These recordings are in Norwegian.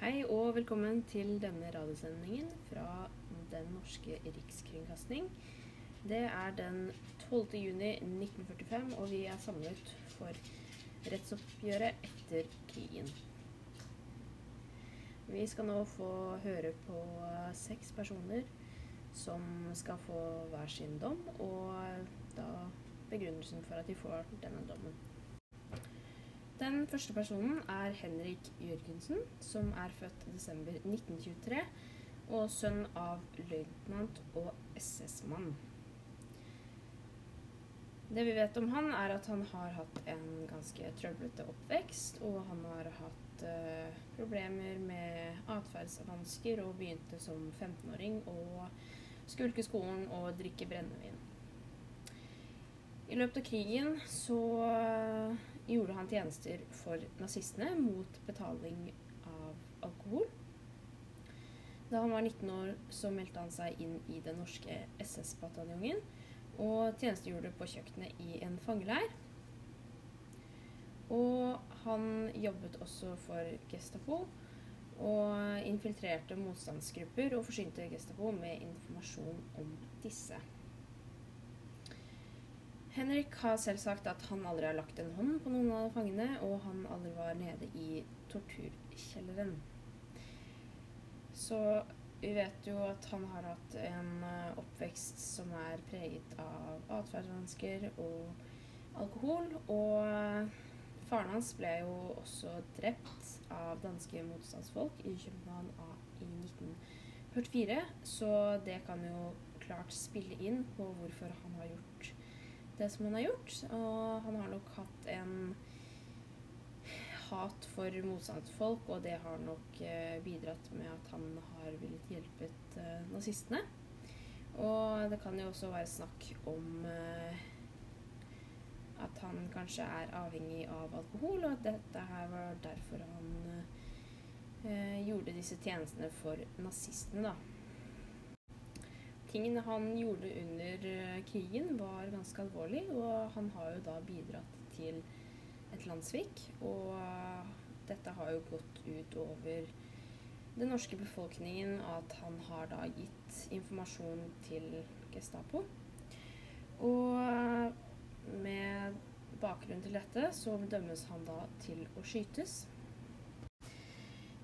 Hei og velkommen til denne radiosendingen fra Den norske rikskringkasting. Det er den 12. juni 1945, og vi er samlet for rettsoppgjøret etter krigen. Vi skal nå få høre på seks personer som skal få hver sin dom, og da begrunnelsen for at de får denne dommen. Den første personen er Henrik Jørgensen, som er født desember 1923, og sønn av løytnant og SS-mann. Det vi vet om han, er at han har hatt en ganske trøblete oppvekst, og han har hatt uh, problemer med atferdsvansker og begynte som 15-åring å skulke skolen og drikke brennevin. I løpet av krigen så gjorde han tjenester for nazistene mot betaling av alkohol. Da han var 19 år, så meldte han seg inn i den norske SS-bataljongen og tjenestegjorde på kjøkkenet i en fangeleir. Og han jobbet også for Gestapo og infiltrerte motstandsgrupper og forsynte Gestapo med informasjon om disse. Henrik har selv sagt at han aldri har lagt en hånd på noen av fangene, og han aldri var nede i torturkjelleren. Så vi vet jo at han har hatt en eh, oppvekst som er preget av atferdsvansker og alkohol. Og eh, faren hans ble jo også drept av danske motstandsfolk i København i 1944, så det kan jo klart spille inn på hvorfor han har gjort det som han har gjort. Og han har nok hatt en hat for motstandsfolk, og det har nok eh, bidratt med at han har villet hjelpet eh, nazistene. Og det kan jo også være snakk om eh, at han kanskje er avhengig av alkohol, og at dette her var derfor han gjorde disse tjenestene for nazistene, da tingene han gjorde under eh, krigen, var ganske alvorlig. Og han har jo da bidratt til et landssvik. Og eh, dette har jo gått ut over den norske befolkningen at han har da gitt informasjon til Gestapo. Og eh, med bakgrunn til dette så dømmes han da til å skytes.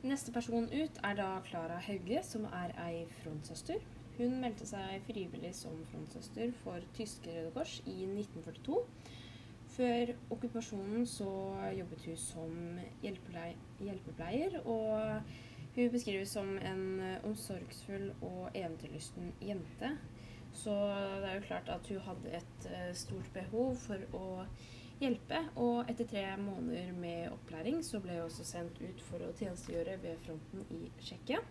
Neste person ut er da Klara Hauge, som er ei frontsøster. Hun meldte seg frivillig som frontsøster for tyske Røde Kors i 1942. Før okkupasjonen så jobbet hun som hjelpepleier, og hun beskrives som en omsorgsfull og eventyrlysten jente. Så det er jo klart at hun hadde et eh, stort behov for å hjelpe, og etter tre måneder med opplæring så ble hun også sendt ut for å tjenestegjøre ved fronten i Tsjekkia.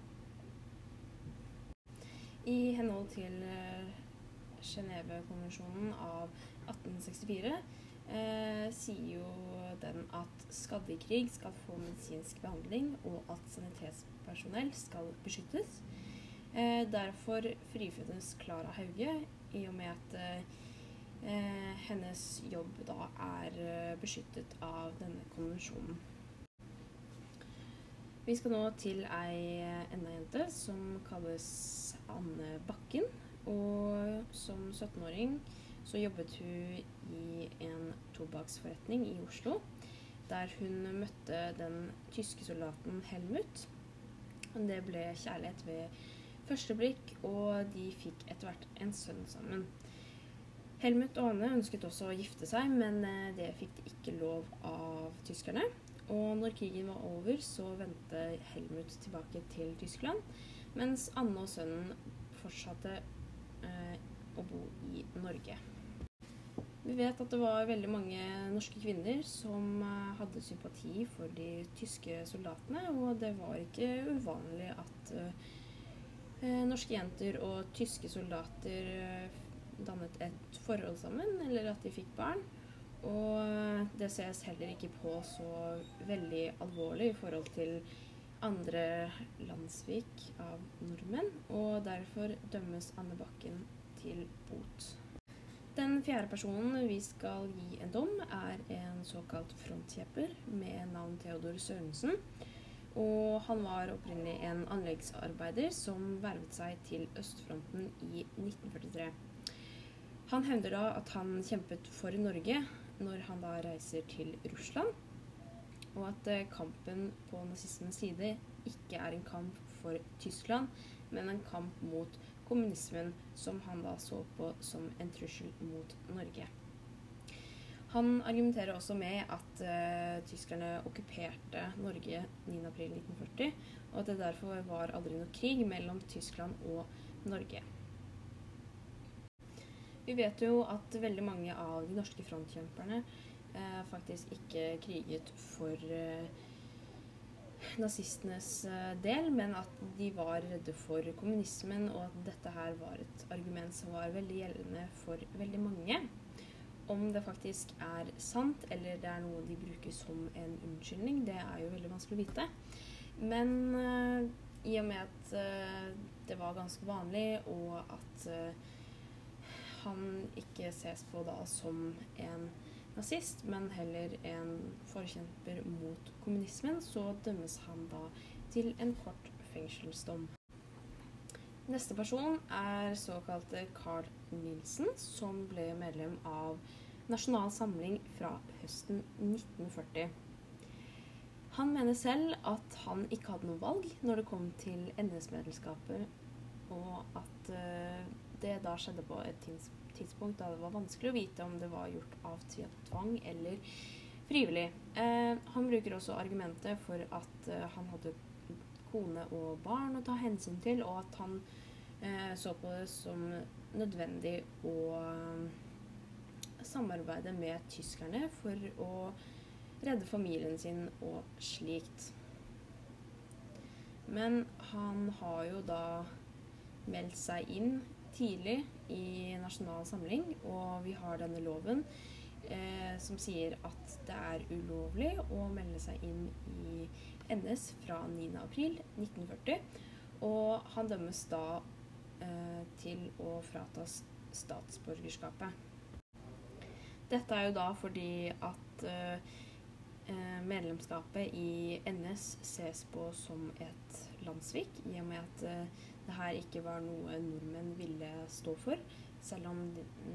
I henhold til eh, Genévekonvensjonen av 1864 eh, sier jo den at skadde i krig skal få medisinsk behandling, og at sanitetspersonell skal beskyttes. Eh, derfor frifunnes Klara Hauge, i og med at eh, hennes jobb da er eh, beskyttet av denne konvensjonen. Vi skal nå til ei enda jente som kalles Anne Bakken. Og som 17-åring så jobbet hun i en tobakksforretning i Oslo. Der hun møtte den tyske soldaten Helmut. Det ble kjærlighet ved første blikk, og de fikk etter hvert en sønn sammen. Helmut og Anne ønsket også å gifte seg, men eh, det fikk de ikke lov av tyskerne. Og når krigen var over, så vendte Helmut tilbake til Tyskland, mens Anne og sønnen fortsatte eh, å bo i Norge. Vi vet at det var veldig mange norske kvinner som eh, hadde sympati for de tyske soldatene, og det var ikke uvanlig at eh, norske jenter og tyske soldater eh, dannet et forhold sammen, eller at de fikk barn. Og det ses heller ikke på så veldig alvorlig i forhold til andre landssvik av nordmenn, og derfor dømmes Anne Bakken til bot. Den fjerde personen vi skal gi en dom, er en såkalt frontkjepper med navn Theodor Sørensen. Og han var opprinnelig en anleggsarbeider som vervet seg til østfronten i 1943. Han hevder da at han kjempet for Norge når han da reiser til Russland, og at eh, kampen på nazismens side ikke er en kamp for Tyskland, men en kamp mot kommunismen, som han da så på som en trussel mot Norge. Han argumenterer også med at uh, tyskerne okkuperte Norge 9.4.1940, og at det derfor var aldri noe krig mellom Tyskland og Norge. Vi vet jo at veldig mange av de norske frontkjemperne faktisk ikke kriget for uh, nazistenes del, men at de var redde for kommunismen, og at dette her var et argument som var veldig gjeldende for veldig mange. Om det faktisk er sant, eller det er noe de bruker som en unnskyldning, det er jo veldig vanskelig å vite. Men uh, i og med at uh, det var ganske vanlig, og at uh, han ikke ses på da som en nazist, men heller en forkjemper mot kommunismen, så dømmes han da til en kort fengselsdom. Neste person er såkalte Carl Nielsen, som ble medlem av Nasjonal Samling fra høsten 1940. Han mener selv at han ikke hadde noe valg når det kom til NS-medlemskapet, og at uh, det da skjedde på et tidspunkt da det var vanskelig å vite om det var gjort av tvang eller frivillig. Eh, han bruker også argumentet for at eh, han hadde kone og barn å ta hensyn til, og at han eh, så på det som nødvendig å eh, samarbeide med tyskerne for å redde familien sin og slikt. Men han har jo da meldt seg inn tidlig i Nasjonal Samling, og vi har denne loven eh, som sier at det er ulovlig å melde seg inn i NS fra 9.4.1940. Og han dømmes da eh, til å fratas statsborgerskapet. Dette er jo da fordi at eh, eh medlemskapet i NS ses på som et landssvik, i og med at eh, det her ikke var noe nordmenn ville stå for, selv om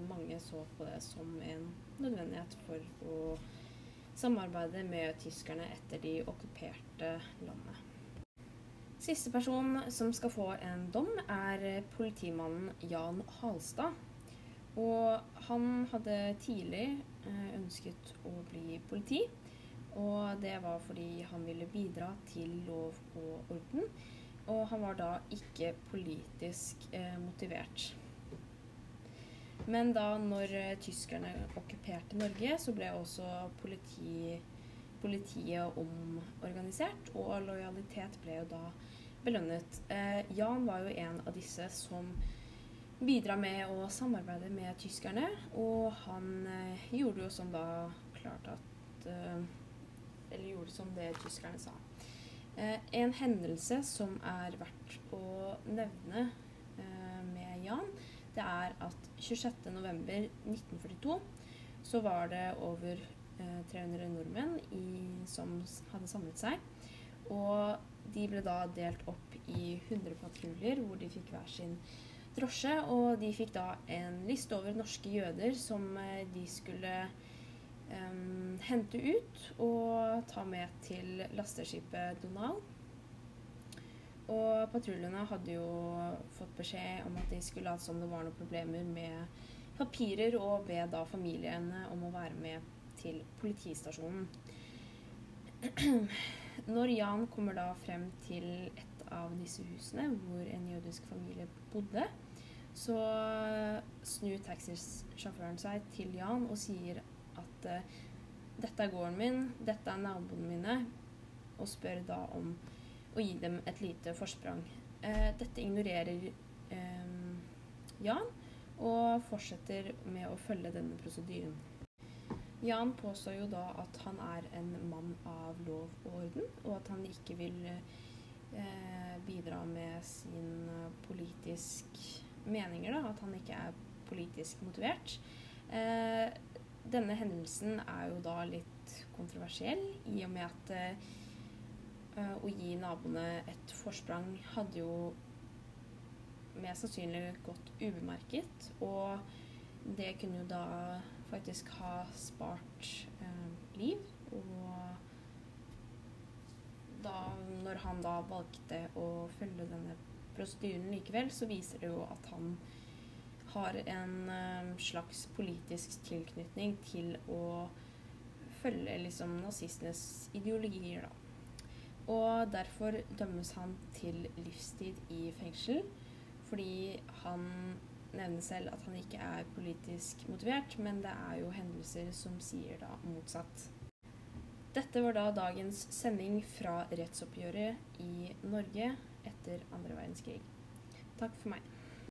mange så på det som en nødvendighet for å samarbeide med tyskerne etter de okkuperte landet. Siste person som skal få en dom, er politimannen Jan Halstad. Og han hadde tidlig eh, ønsket å bli politi, og det var fordi han ville bidra til lov og orden. Og han var da ikke politisk eh, motivert. Men da når eh, tyskerne okkuperte Norge, så ble også politi, politiet omorganisert, og lojalitet ble jo da belønnet. Eh, Jan var jo en av disse som bidra med å samarbeide med tyskerne, og han eh, gjorde jo som da klart at eh, Eller gjorde som det tyskerne sa. Eh, en hendelse som er verdt å nevne eh, med Jan, det er at 26.11.1942 så var det over eh, 300 nordmenn i, som hadde samlet seg. Og de ble da delt opp i 100 patruljer hvor de fikk hver sin drosje. Og de fikk da en liste over norske jøder som eh, de skulle eh, hente ut og ta med til lasteskipet Donald. Og patruljene hadde jo fått beskjed om at de skulle late som det var noen problemer med papirer, og be da familiene om å være med til politistasjonen. Når Jan kommer da frem til et av disse husene hvor en jødisk familie bodde, så snur taxisjåføren seg til Jan og sier at uh, dette er gården min, dette er naboene mine, og spør da om å gi dem et lite forsprang. Eh, dette ignorerer eh, Jan og fortsetter med å følge denne prosedyren. Jan påstår jo da at han er en mann av lov og orden, og at han ikke vil eh, bidra med sin politisk meninger, da, at han ikke er politisk motivert. Eh, denne hendelsen er jo da litt kontroversiell, i og med at eh, å gi naboene et forsprang hadde jo mest sannsynlig gått ubemerket, og det kunne jo da faktisk ha spart uh, liv. Og da, når han da valgte å følge denne prosedyren likevel, så viser det jo at han har en eh, slags politisk tilknytning til å følge liksom nazistenes ideologier, da. Og derfor dømmes han til livstid i fengsel, fordi han nevner selv at han ikke er politisk motivert, men det er jo hendelser som sier da motsatt. Dette var da dagens sending fra rettsoppgjøret i Norge etter andre verdenskrig. Takk for meg.